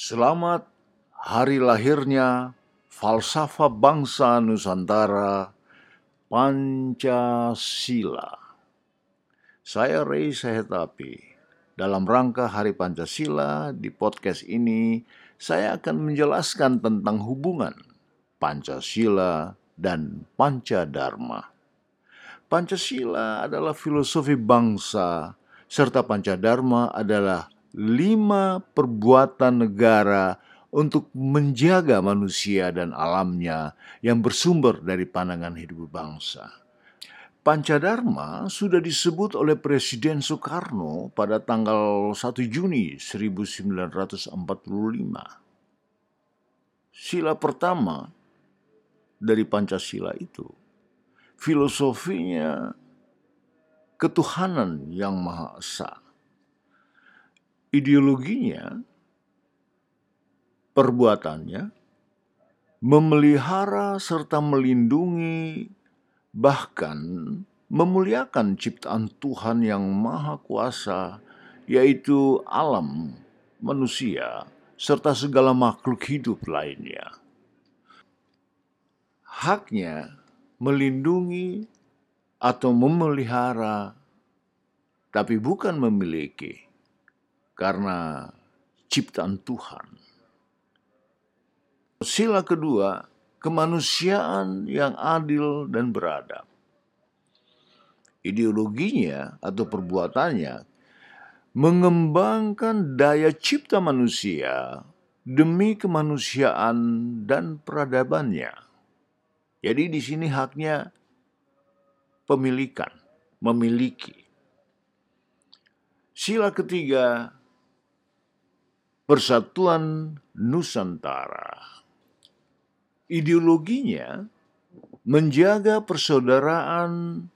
Selamat hari lahirnya falsafah bangsa Nusantara Pancasila. Saya Ray Sehetapi. Dalam rangka Hari Pancasila di podcast ini, saya akan menjelaskan tentang hubungan Pancasila dan Pancadharma. Pancasila adalah filosofi bangsa, serta Pancadharma adalah lima perbuatan negara untuk menjaga manusia dan alamnya yang bersumber dari pandangan hidup bangsa. Pancadharma sudah disebut oleh Presiden Soekarno pada tanggal 1 Juni 1945. Sila pertama dari Pancasila itu filosofinya ketuhanan yang Maha Esa ideologinya, perbuatannya, memelihara serta melindungi, bahkan memuliakan ciptaan Tuhan yang Maha Kuasa, yaitu alam, manusia, serta segala makhluk hidup lainnya. Haknya melindungi atau memelihara, tapi bukan memiliki karena ciptaan Tuhan. Sila kedua, kemanusiaan yang adil dan beradab. Ideologinya atau perbuatannya mengembangkan daya cipta manusia demi kemanusiaan dan peradabannya. Jadi di sini haknya pemilikan, memiliki. Sila ketiga, Persatuan Nusantara. Ideologinya menjaga persaudaraan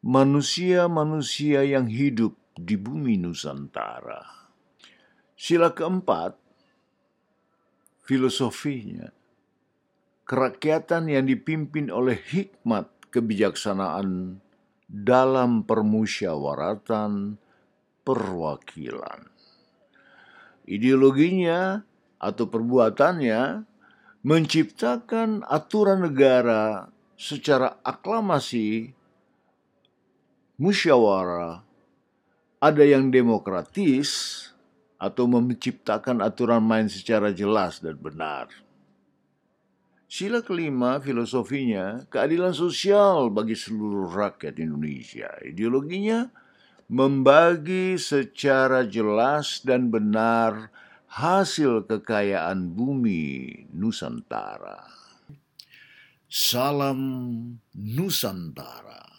manusia-manusia yang hidup di bumi Nusantara. Sila keempat, filosofinya, kerakyatan yang dipimpin oleh hikmat kebijaksanaan dalam permusyawaratan perwakilan ideologinya atau perbuatannya menciptakan aturan negara secara aklamasi, musyawarah, ada yang demokratis atau menciptakan aturan main secara jelas dan benar. Sila kelima filosofinya keadilan sosial bagi seluruh rakyat Indonesia. Ideologinya membagi secara jelas dan benar hasil kekayaan bumi Nusantara. Salam Nusantara.